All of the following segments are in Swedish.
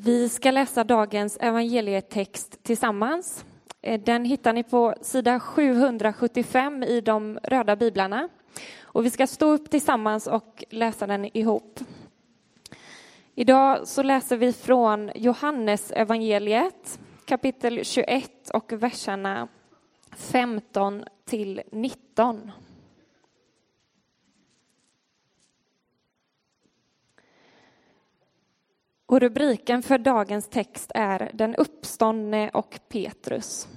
Vi ska läsa dagens evangelietext tillsammans. Eh, den hittar ni på sida 775 i de röda biblarna. Och vi ska stå upp tillsammans och läsa den ihop. Idag så läser vi från Johannes evangeliet kapitel 21 och verserna 15 till 19. Och rubriken för dagens text är Den uppståndne och Petrus.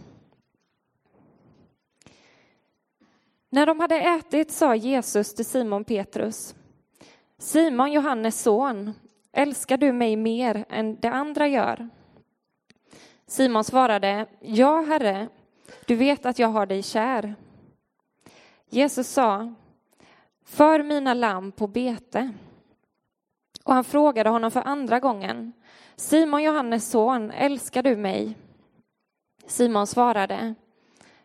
När de hade ätit sa Jesus till Simon Petrus Simon, Johannes son, älskar du mig mer än de andra gör? Simon svarade Ja, Herre, du vet att jag har dig kär. Jesus sa För mina lamm på bete. Och han frågade honom för andra gången. Simon, Johannes son, älskar du mig? Simon svarade.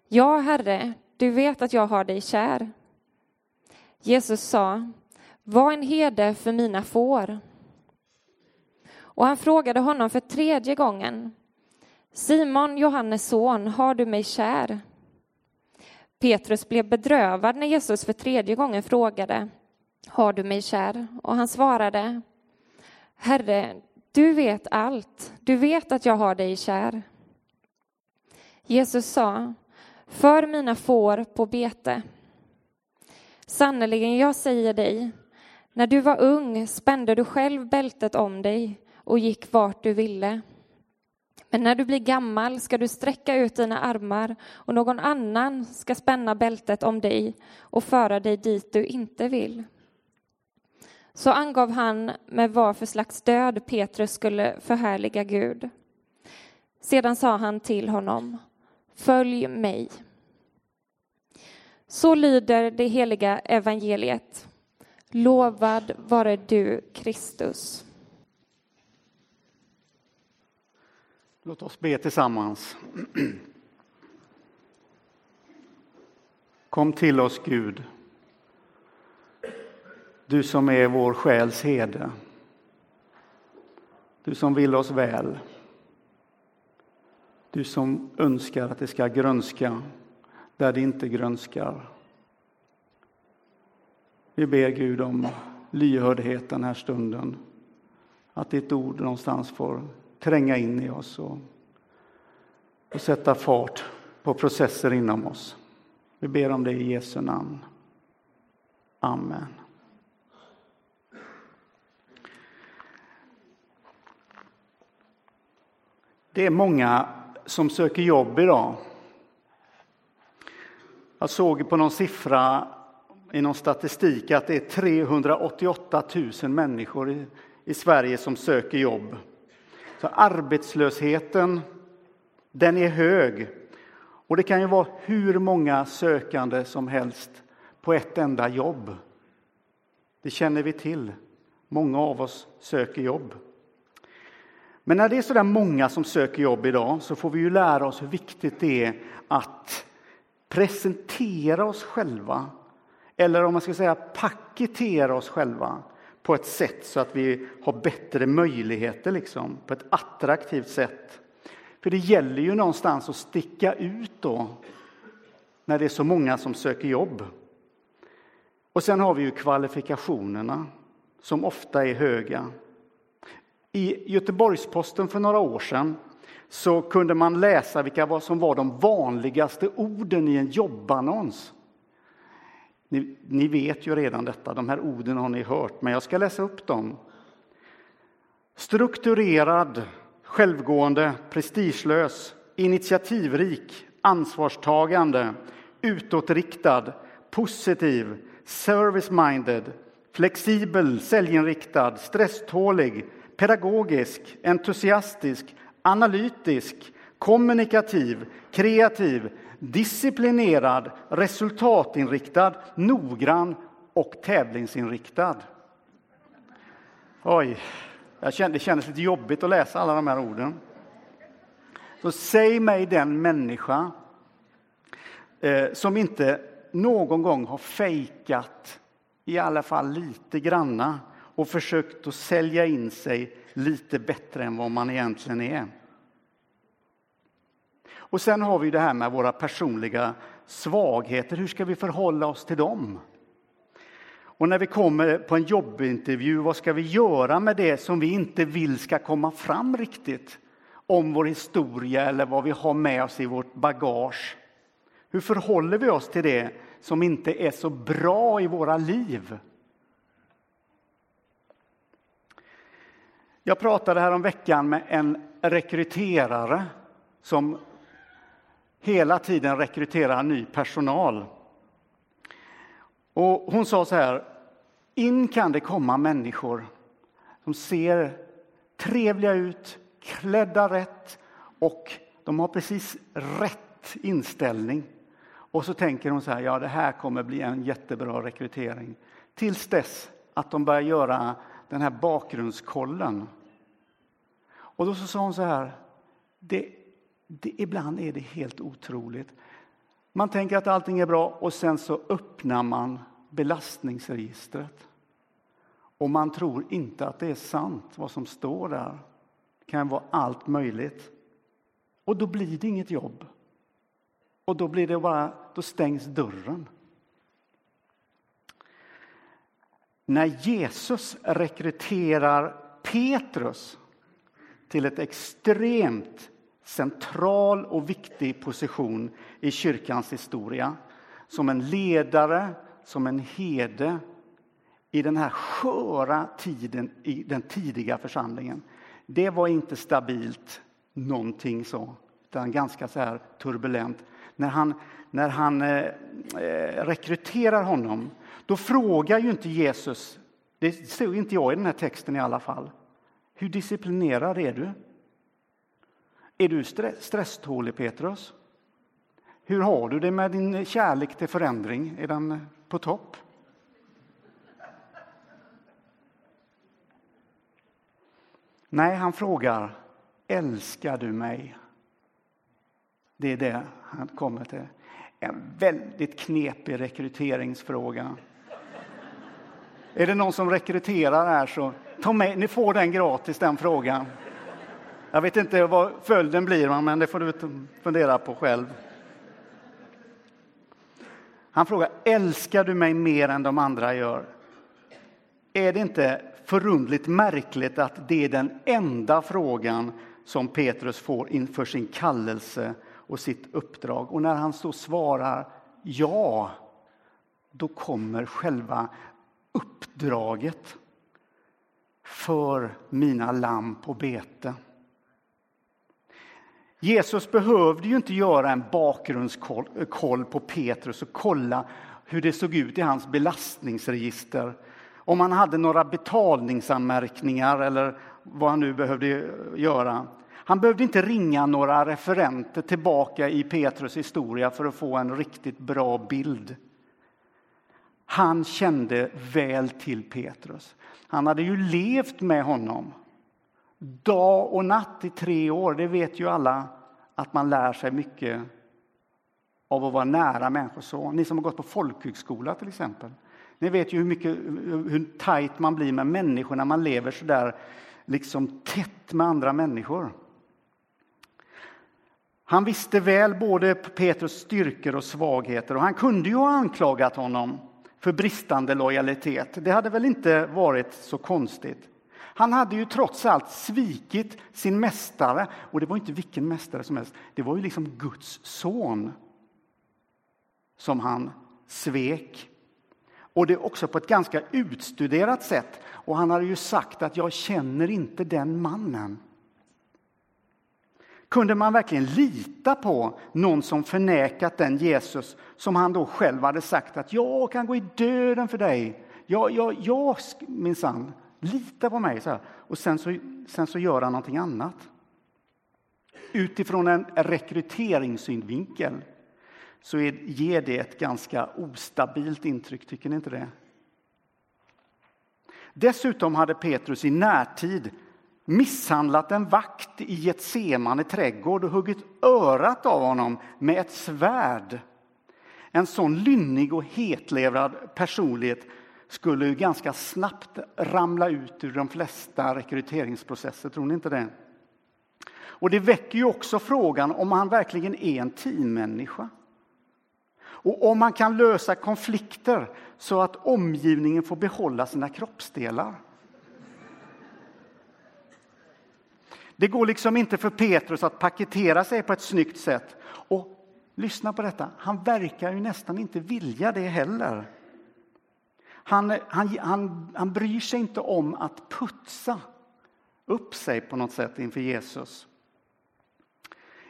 Ja, Herre, du vet att jag har dig kär. Jesus sa, var en herde för mina får. Och han frågade honom för tredje gången. Simon, Johannes son, har du mig kär? Petrus blev bedrövad när Jesus för tredje gången frågade har du mig kär? Och han svarade, Herre, du vet allt, du vet att jag har dig kär. Jesus sa, för mina får på bete. Sannerligen, jag säger dig, när du var ung spände du själv bältet om dig och gick vart du ville. Men när du blir gammal ska du sträcka ut dina armar och någon annan ska spänna bältet om dig och föra dig dit du inte vill. Så angav han med vad för slags död Petrus skulle förhärliga Gud. Sedan sa han till honom, följ mig. Så lyder det heliga evangeliet. Lovad vare du, Kristus. Låt oss be tillsammans. Kom till oss, Gud. Du som är vår själs herde. Du som vill oss väl. Du som önskar att det ska grönska där det inte grönskar. Vi ber Gud om lyhördhet den här stunden. Att ditt ord någonstans får tränga in i oss och, och sätta fart på processer inom oss. Vi ber om det i Jesu namn. Amen. Det är många som söker jobb idag. Jag såg på någon siffra i någon statistik att det är 388 000 människor i, i Sverige som söker jobb. Så arbetslösheten, den är hög. Och det kan ju vara hur många sökande som helst på ett enda jobb. Det känner vi till. Många av oss söker jobb. Men när det är så där många som söker jobb idag så får vi ju lära oss hur viktigt det är att presentera oss själva, eller om man ska säga paketera oss själva på ett sätt så att vi har bättre möjligheter, liksom, på ett attraktivt sätt. För det gäller ju någonstans att sticka ut då, när det är så många som söker jobb. Och sen har vi ju kvalifikationerna, som ofta är höga. I Göteborgs-Posten för några år sedan så kunde man läsa vilka som var de vanligaste orden i en jobbannons. Ni, ni, vet ju redan detta, de här orden har ni hört, men jag ska läsa upp dem. Strukturerad, självgående, prestigelös, initiativrik, ansvarstagande, utåtriktad, positiv, service-minded, flexibel, säljinriktad, stresstålig, pedagogisk, entusiastisk, analytisk, kommunikativ, kreativ, disciplinerad, resultatinriktad, noggrann och tävlingsinriktad. Oj, jag kände, det kändes lite jobbigt att läsa alla de här orden. Så säg mig den människa eh, som inte någon gång har fejkat, i alla fall lite granna, och försökt att sälja in sig lite bättre än vad man egentligen är. Och sen har vi det här med våra personliga svagheter. Hur ska vi förhålla oss till dem? Och när vi kommer på en jobbintervju, vad ska vi göra med det som vi inte vill ska komma fram riktigt? Om vår historia eller vad vi har med oss i vårt bagage. Hur förhåller vi oss till det som inte är så bra i våra liv? Jag pratade här om veckan med en rekryterare som hela tiden rekryterar ny personal. Och hon sa så här, in kan det komma människor som ser trevliga ut, klädda rätt och de har precis rätt inställning. Och så tänker hon så här, ja det här kommer bli en jättebra rekrytering. Tills dess att de börjar göra den här bakgrundskollen. Och då så sa hon så här, det, det, ibland är det helt otroligt. Man tänker att allting är bra och sen så öppnar man belastningsregistret. Och man tror inte att det är sant vad som står där. Det kan vara allt möjligt. Och då blir det inget jobb. Och då, blir det bara, då stängs dörren. När Jesus rekryterar Petrus till ett extremt central och viktig position i kyrkans historia. Som en ledare, som en herde i den här sköra tiden i den tidiga församlingen. Det var inte stabilt någonting så, utan ganska så här turbulent. När han, när han eh, eh rekryterar honom, då frågar ju inte Jesus, det ser inte jag i den här texten i alla fall, hur disciplinerad är du? Är du stresstålig, Petrus? Hur har du det med din kärlek till förändring? Är den på topp? Nej, han frågar älskar du mig? Det är det han kommer till. En väldigt knepig rekryteringsfråga. Är det någon som rekryterar här så ta med, ni får den gratis den frågan. Jag vet inte vad följden blir, men det får du fundera på själv. Han frågar, älskar du mig mer än de andra gör? Är det inte förundligt märkligt att det är den enda frågan som Petrus får inför sin kallelse och sitt uppdrag? Och när han så svarar ja, då kommer själva uppdraget för mina lamm på bete. Jesus behövde ju inte göra en bakgrundskoll på Petrus och kolla hur det såg ut i hans belastningsregister. Om han hade några betalningsanmärkningar eller vad han nu behövde göra. Han behövde inte ringa några referenter tillbaka i Petrus historia för att få en riktigt bra bild. Han kände väl till Petrus. Han hade ju levt med honom dag och natt i tre år. Det vet ju alla att man lär sig mycket av att vara nära människor. Så, ni som har gått på folkhögskola till exempel. Ni vet ju hur, mycket, hur tajt man blir med människor när man lever så där liksom tätt med andra människor. Han visste väl både Petrus styrkor och svagheter och han kunde ju ha anklagat honom för bristande lojalitet. Det hade väl inte varit så konstigt. Han hade ju trots allt svikit sin mästare och det var inte vilken mästare som helst. Det var ju liksom Guds son som han svek. Och det också på ett ganska utstuderat sätt. Och han hade ju sagt att jag känner inte den mannen. Kunde man verkligen lita på någon som förnekat den Jesus som han då själv hade sagt att jag kan gå i döden för dig. Jag, jag, jag minsann, lita på mig. Så här. Och sen så, sen så gör han någonting annat. Utifrån en rekryteringssynvinkel så är, ger det ett ganska ostabilt intryck, tycker ni inte det? Dessutom hade Petrus i närtid misshandlat en vakt i Getsemane trädgård och huggit örat av honom med ett svärd. En sån lynnig och hetlevrad personlighet skulle ganska snabbt ramla ut ur de flesta rekryteringsprocesser, tror ni inte det? Och det väcker ju också frågan om han verkligen är en teammänniska. Och om man kan lösa konflikter så att omgivningen får behålla sina kroppsdelar. Det går liksom inte för Petrus att paketera sig på ett snyggt sätt. Och lyssna på detta, han verkar ju nästan inte vilja det heller. Han, han, han, han bryr sig inte om att putsa upp sig på något sätt inför Jesus.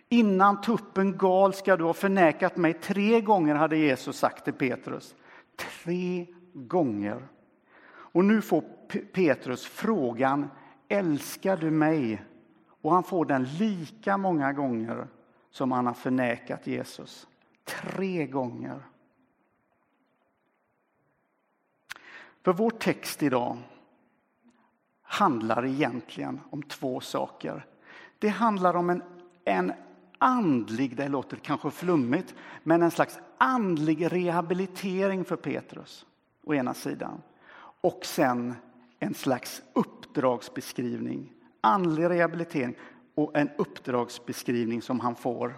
Innan tuppen gal ska du ha förnekat mig tre gånger, hade Jesus sagt till Petrus. Tre gånger. Och nu får Petrus frågan, älskar du mig? Och han får den lika många gånger som han har förnekat Jesus. Tre gånger. För vår text idag handlar egentligen om två saker. Det handlar om en, en andlig, det låter kanske flummigt, men en slags andlig rehabilitering för Petrus å ena sidan. Och sen en slags uppdragsbeskrivning, andlig rehabilitering och en uppdragsbeskrivning som han får.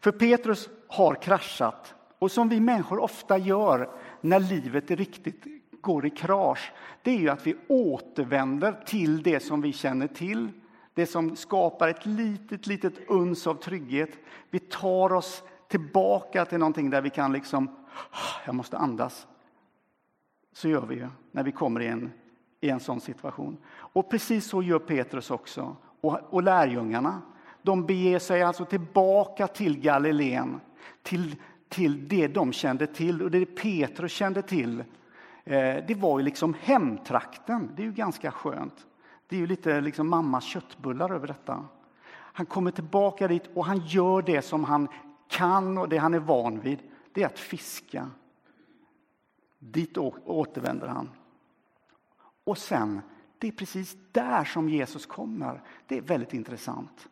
För Petrus har kraschat och som vi människor ofta gör när livet är riktigt går i krasch, det är ju att vi återvänder till det som vi känner till, det som skapar ett litet, litet uns av trygghet. Vi tar oss tillbaka till någonting där vi kan liksom, ah, jag måste andas. Så gör vi ju när vi kommer i en, i en sån situation. Och precis så gör Petrus också, och, och lärjungarna. De beger sig alltså tillbaka till Galileen, till, till det de kände till och det Petrus kände till. Eh, det var ju liksom hemtrakten, det är ju ganska skönt. Det är ju lite liksom mammas köttbullar över detta. Han kommer tillbaka dit och han gör det som han kan och det han är van vid. Det är att fiska. Dit återvänder han. Och sen, det är precis där som Jesus kommer. Det är väldigt intressant.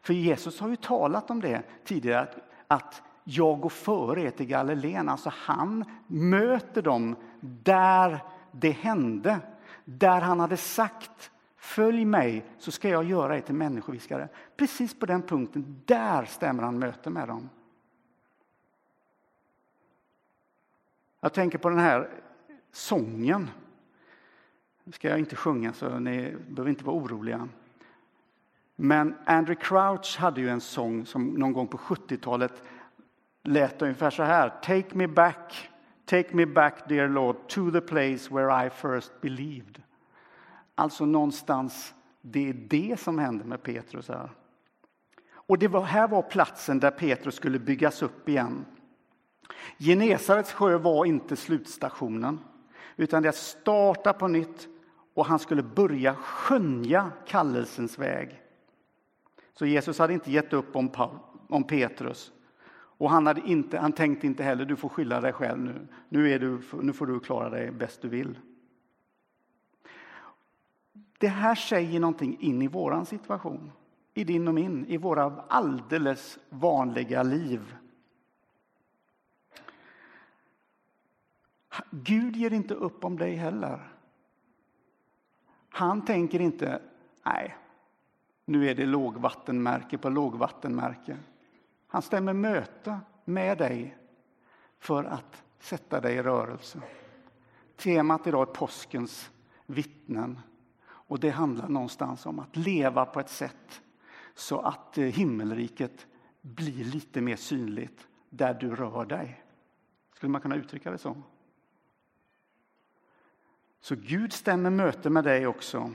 För Jesus har ju talat om det tidigare, att, att jag går före er till Galileen. Alltså han möter dem där det hände. Där han hade sagt Följ mig så ska jag göra er till människoviskare. Precis på den punkten, där stämmer han möte med dem. Jag tänker på den här sången. Nu ska jag inte sjunga så ni behöver inte vara oroliga. Men Andrew Crouch hade ju en sång som någon gång på 70-talet lät ungefär så här. Take me back, take me back dear Lord to the place where I first believed. Alltså någonstans, det är det som hände med Petrus här. Och det var, här var platsen där Petrus skulle byggas upp igen. Genesarets sjö var inte slutstationen, utan det att starta på nytt och han skulle börja skönja kallelsens väg. Så Jesus hade inte gett upp om, om Petrus. Och han, hade inte, han tänkte inte heller, du får skylla dig själv nu. Nu, är du, nu får du klara dig bäst du vill. Det här säger någonting in i våran situation, i din och min, i våra alldeles vanliga liv. Gud ger inte upp om dig heller. Han tänker inte, nej, nu är det lågvattenmärke på lågvattenmärke. Han stämmer möte med dig för att sätta dig i rörelse. Temat idag är påskens vittnen. Och det handlar någonstans om att leva på ett sätt så att eh, himmelriket blir lite mer synligt där du rör dig. Skulle man kunna uttrycka det så? Så Gud stämmer möte med dig också.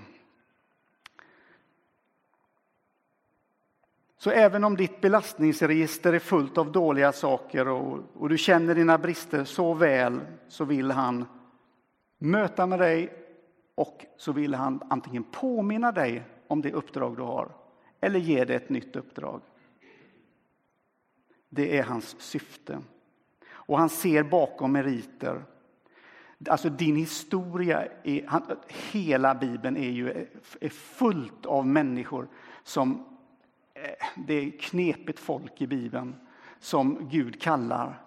Så även om ditt belastningsregister är fullt av dåliga saker och, och du känner dina brister så väl så vill han möta med dig och så vill han antingen påminna dig om det uppdrag du har eller ge dig ett nytt uppdrag. Det är hans syfte. Och han ser bakom meriter. Alltså din historia, är, han, hela Bibeln är ju är fullt av människor som, eh, det är knepigt folk i Bibeln, som Gud kallar.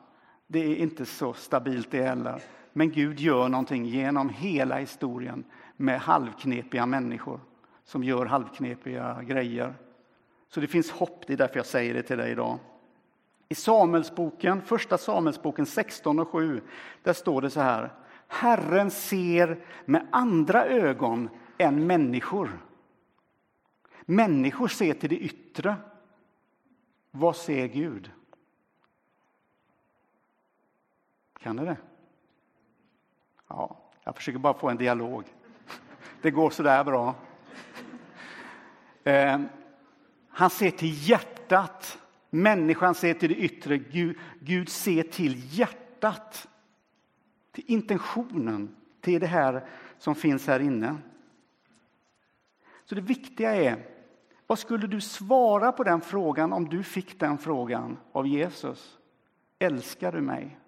Det är inte så stabilt det heller. Men Gud gör någonting genom hela historien med halvknepiga människor som gör halvknepiga grejer. Så det finns hopp, det är därför jag säger det till dig idag. I Samuelsboken, första Samuelsboken 16 och 7, där står det så här. Herren ser med andra ögon än människor. Människor ser till det yttre. Vad ser Gud? Kan ni det? Ja, jag försöker bara få en dialog. Det går så där bra. Eh, han ser till hjärtat. Människan ser till det yttre. Gud, Gud ser till hjärtat. Till intentionen, till det här som finns här inne. Så det viktiga är, vad skulle du svara på den frågan om du fick den frågan av Jesus? Älskar du mig?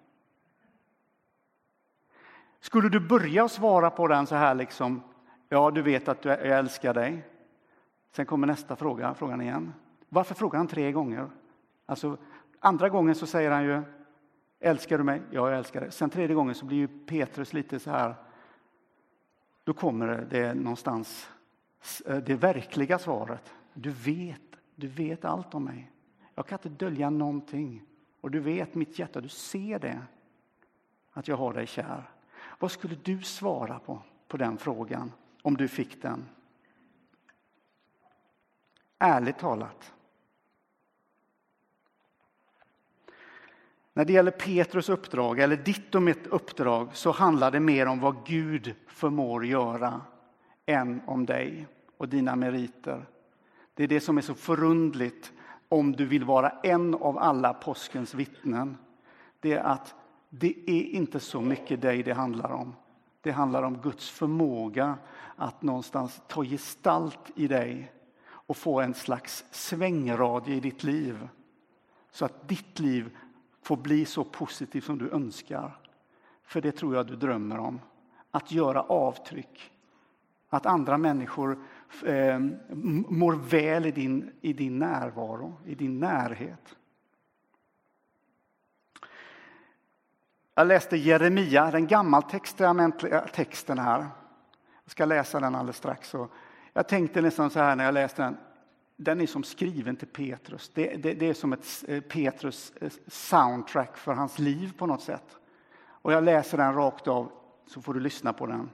Skulle du börja svara på den så här liksom, ja du vet att jag älskar dig. Sen kommer nästa fråga, frågan igen. Varför frågar han tre gånger? Alltså, andra gången så säger han ju, älskar du mig? Ja, jag älskar dig. Sen tredje gången så blir ju Petrus lite så här, då kommer det någonstans, eh, det verkliga svaret. Du vet, du vet allt om mig. Jag kan inte dölja någonting. Och du vet mitt hjärta, du ser det, att jag har dig kär. Vad skulle du svara på, på den frågan om du fick den? Ärligt talat. När det gäller Petrus uppdrag, eller ditt och mitt uppdrag, så handlar det mer om vad Gud förmår göra än om dig och dina meriter. Det är det som är så förundligt om du vill vara en av alla påskens vittnen. Det är att det är inte så mycket dig det handlar om. Det handlar om Guds förmåga att någonstans ta gestalt i dig och få en slags svängradie i ditt liv. Så att ditt liv får bli så positiv som du önskar. För det tror jag du drömmer om. Att göra avtryck. Att andra människor eh, mår väl i din, i din närvaro, i din närhet. Jag läste Jeremia, den gammaltestamentliga texten här. Jag ska läsa den alldeles strax. Jag tänkte nästan så här när jag läste den. Den är som skriven till Petrus. Det, det, det är som ett eh, Petrus-soundtrack eh, för hans liv på något sätt. Och jag läser den rakt av, så får du lyssna på den.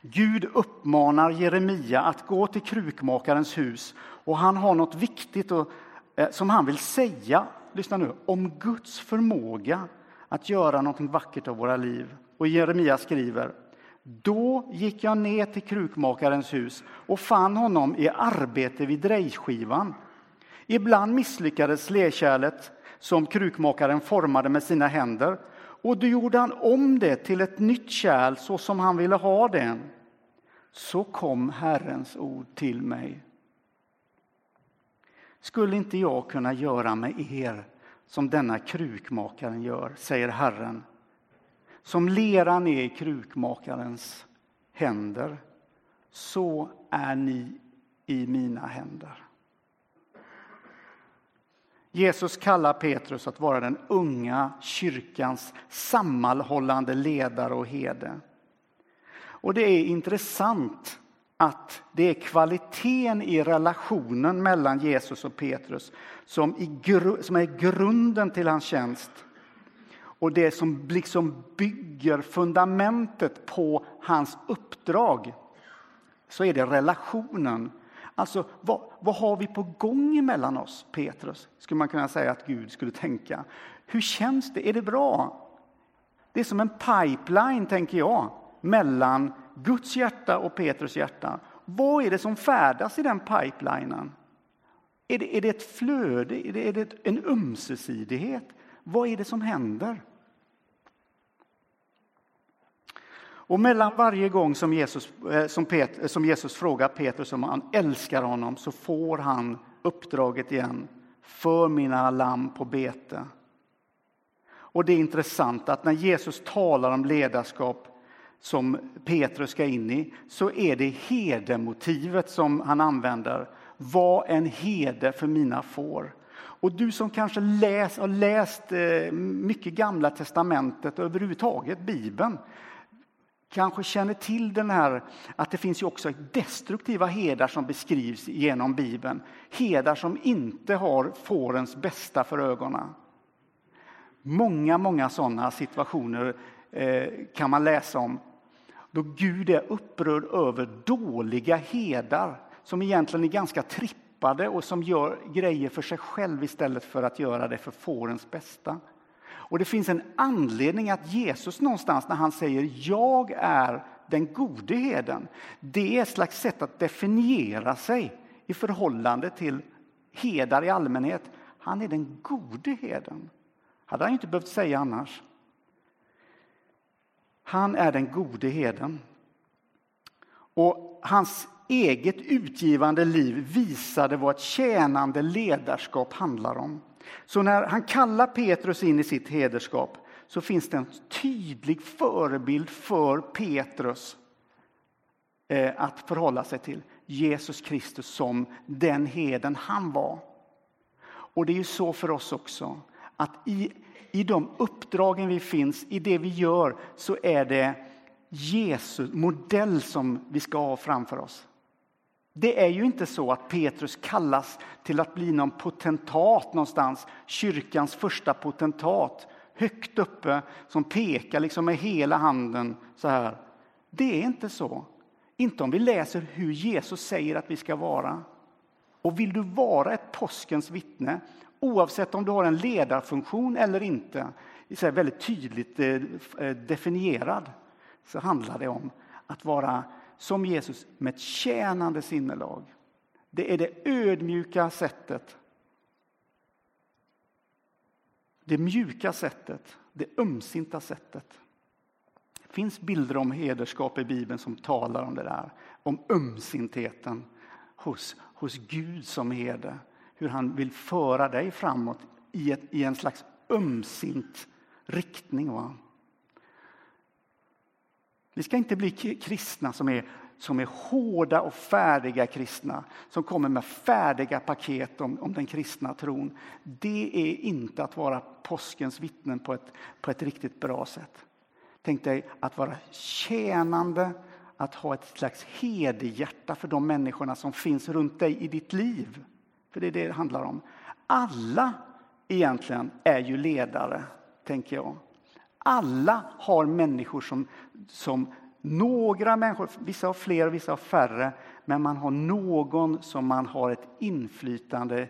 Gud uppmanar Jeremia att gå till krukmakarens hus och han har något viktigt och, eh, som han vill säga, lyssna nu, om Guds förmåga att göra något vackert av våra liv. Och Jeremia skriver då gick jag ner till krukmakarens hus och fann honom i arbete vid drejskivan. Ibland misslyckades lerkärlet som krukmakaren formade med sina händer och då gjorde han om det till ett nytt kärl så som han ville ha det. Så kom Herrens ord till mig. Skulle inte jag kunna göra med er som denna krukmakaren gör, säger Herren. Som leran är i krukmakarens händer, så är ni i mina händer. Jesus kallar Petrus att vara den unga kyrkans sammanhållande ledare och herde. Och det är intressant att det är kvaliteten i relationen mellan Jesus och Petrus som, som är grunden till hans tjänst. Och det som liksom bygger fundamentet på hans uppdrag, så är det relationen. Alltså, vad, vad har vi på gång mellan oss, Petrus? Skulle man kunna säga att Gud skulle tänka. Hur känns det? Är det bra? Det är som en pipeline, tänker jag, mellan Guds hjärta och Petrus hjärta. Vad är det som färdas i den pipelinen? Är det, är det ett flöde? Är det, är det en ömsesidighet? Vad är det som händer? Och mellan varje gång som Jesus, eh, som, Pet, eh, som Jesus frågar Petrus om han älskar honom så får han uppdraget igen. För mina lamm på bete. Och det är intressant att när Jesus talar om ledarskap som Petrus ska in i så är det herdemotivet som han använder. Var en herde för mina får. Och du som kanske läs, har läst eh, mycket Gamla testamentet och överhuvudtaget Bibeln kanske känner till den här att det finns ju också destruktiva herdar som beskrivs genom Bibeln. Herdar som inte har fårens bästa för ögonen. Många, många sådana situationer eh, kan man läsa om då Gud är upprörd över dåliga herdar som egentligen är ganska trippade och som gör grejer för sig själv istället för att göra det för fårens bästa. Och det finns en anledning att Jesus någonstans när han säger jag är den gode heden, det är ett slags sätt att definiera sig i förhållande till hedar i allmänhet. Han är den gode heden. hade han inte behövt säga annars. Han är den gode heden. Och hans eget utgivande liv visade vad ett tjänande ledarskap handlar om. Så när han kallar Petrus in i sitt hederskap så finns det en tydlig förebild för Petrus eh, att förhålla sig till. Jesus Kristus som den heden han var. Och det är ju så för oss också, att i, i de uppdragen vi finns, i det vi gör, så är det Jesus modell som vi ska ha framför oss. Det är ju inte så att Petrus kallas till att bli någon potentat någonstans, kyrkans första potentat, högt uppe som pekar liksom med hela handen så här. Det är inte så. Inte om vi läser hur Jesus säger att vi ska vara. Och vill du vara ett påskens vittne, oavsett om du har en ledarfunktion eller inte, så väldigt tydligt eh, eh, definierad, så handlar det om att vara som Jesus med ett tjänande sinnelag. Det är det ödmjuka sättet. Det mjuka sättet, det ömsinta sättet. Det finns bilder om hederskap i Bibeln som talar om det där. Om ömsintheten hos, hos Gud som herde. Hur han vill föra dig framåt i, ett, i en slags ömsint riktning. Va? Vi ska inte bli kristna som är, som är hårda och färdiga kristna, som kommer med färdiga paket om, om den kristna tron. Det är inte att vara påskens vittnen på ett, på ett riktigt bra sätt. Tänk dig att vara tjänande, att ha ett slags hederhjärta för de människorna som finns runt dig i ditt liv. För det är det det handlar om. Alla egentligen är ju ledare, tänker jag. Alla har människor som, som några människor, vissa har fler, vissa har färre, men man har någon som man har ett inflytande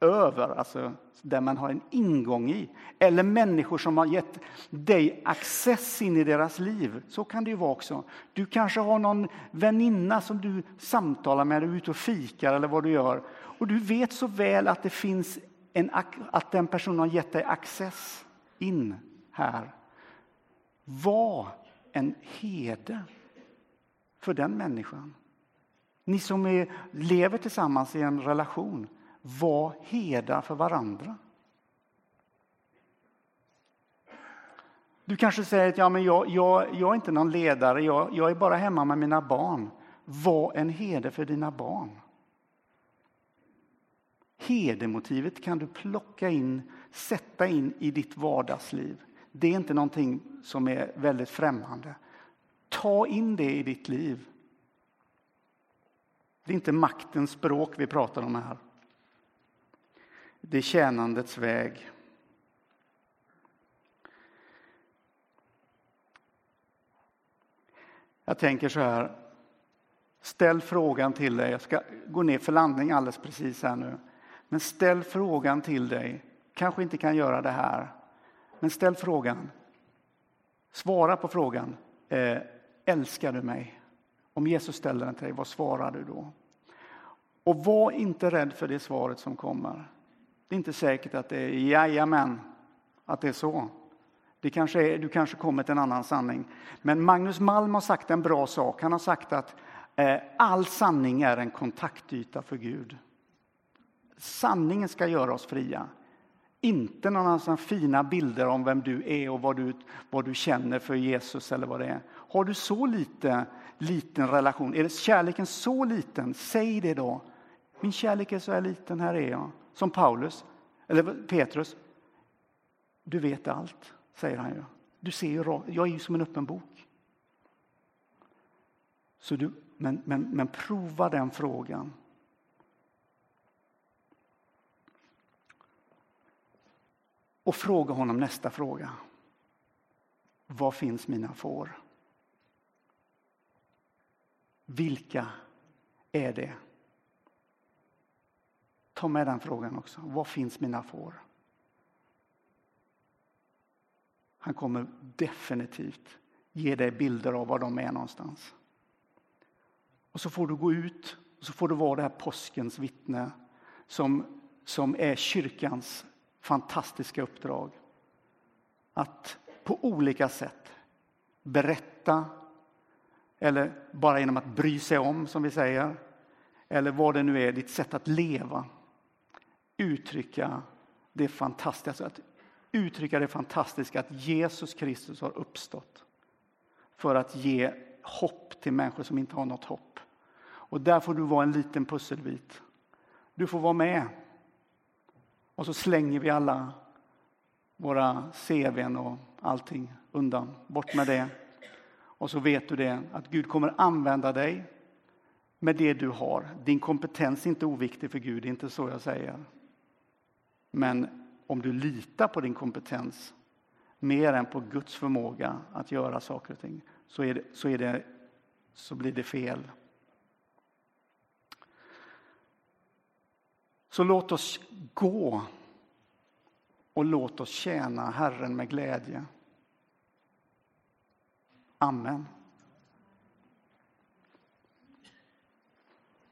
över, alltså där man har en ingång i. Eller människor som har gett dig access in i deras liv. Så kan det ju vara också. Du kanske har någon väninna som du samtalar med, du är ute och fikar eller vad du gör. Och du vet så väl att det finns en, att den personen har gett dig access in här. Var en herde för den människan. Ni som är, lever tillsammans i en relation, var herdar för varandra. Du kanske säger att ja, men jag, jag, jag är inte någon ledare, jag, jag är bara hemma med mina barn. Var en herde för dina barn. Herdemotivet kan du plocka in, sätta in i ditt vardagsliv. Det är inte någonting som är väldigt främmande. Ta in det i ditt liv. Det är inte maktens språk vi pratar om här. Det är tjänandets väg. Jag tänker så här. Ställ frågan till dig. Jag ska gå ner för landning alldeles precis här nu. Men ställ frågan till dig. Kanske inte kan göra det här. Men ställ frågan. Svara på frågan. Eh, älskar du mig? Om Jesus ställer den till dig, vad svarar du då? Och var inte rädd för det svaret som kommer. Det är inte säkert att det är jajamän, att det är så. Det kanske är, du kanske kommer till en annan sanning. Men Magnus Malm har sagt en bra sak. Han har sagt att eh, all sanning är en kontaktyta för Gud. Sanningen ska göra oss fria. Inte några fina bilder om vem du är och vad du, vad du känner för Jesus eller vad det är. Har du så lite, liten relation, är det kärleken så liten, säg det då. Min kärlek är så här liten, här är jag. Som Paulus, eller Petrus. Du vet allt, säger han ju. Du ser ju, jag är ju som en öppen bok. Så du, men, men, men prova den frågan. Och fråga honom nästa fråga. Var finns mina får? Vilka är det? Ta med den frågan också. Var finns mina får? Han kommer definitivt ge dig bilder av var de är någonstans. Och så får du gå ut och så får du vara det här påskens vittne som, som är kyrkans fantastiska uppdrag. Att på olika sätt berätta eller bara genom att bry sig om, som vi säger, eller vad det nu är, ditt sätt att leva. Uttrycka det fantastiska, att uttrycka det fantastiska att Jesus Kristus har uppstått för att ge hopp till människor som inte har något hopp. Och där får du vara en liten pusselbit. Du får vara med. Och så slänger vi alla våra CVn och allting undan. Bort med det. Och så vet du det, att Gud kommer använda dig med det du har. Din kompetens är inte oviktig för Gud, det är inte så jag säger. Men om du litar på din kompetens mer än på Guds förmåga att göra saker och ting, så, är det, så, är det, så blir det fel. Så låt oss gå och låt oss tjäna Herren med glädje. Amen.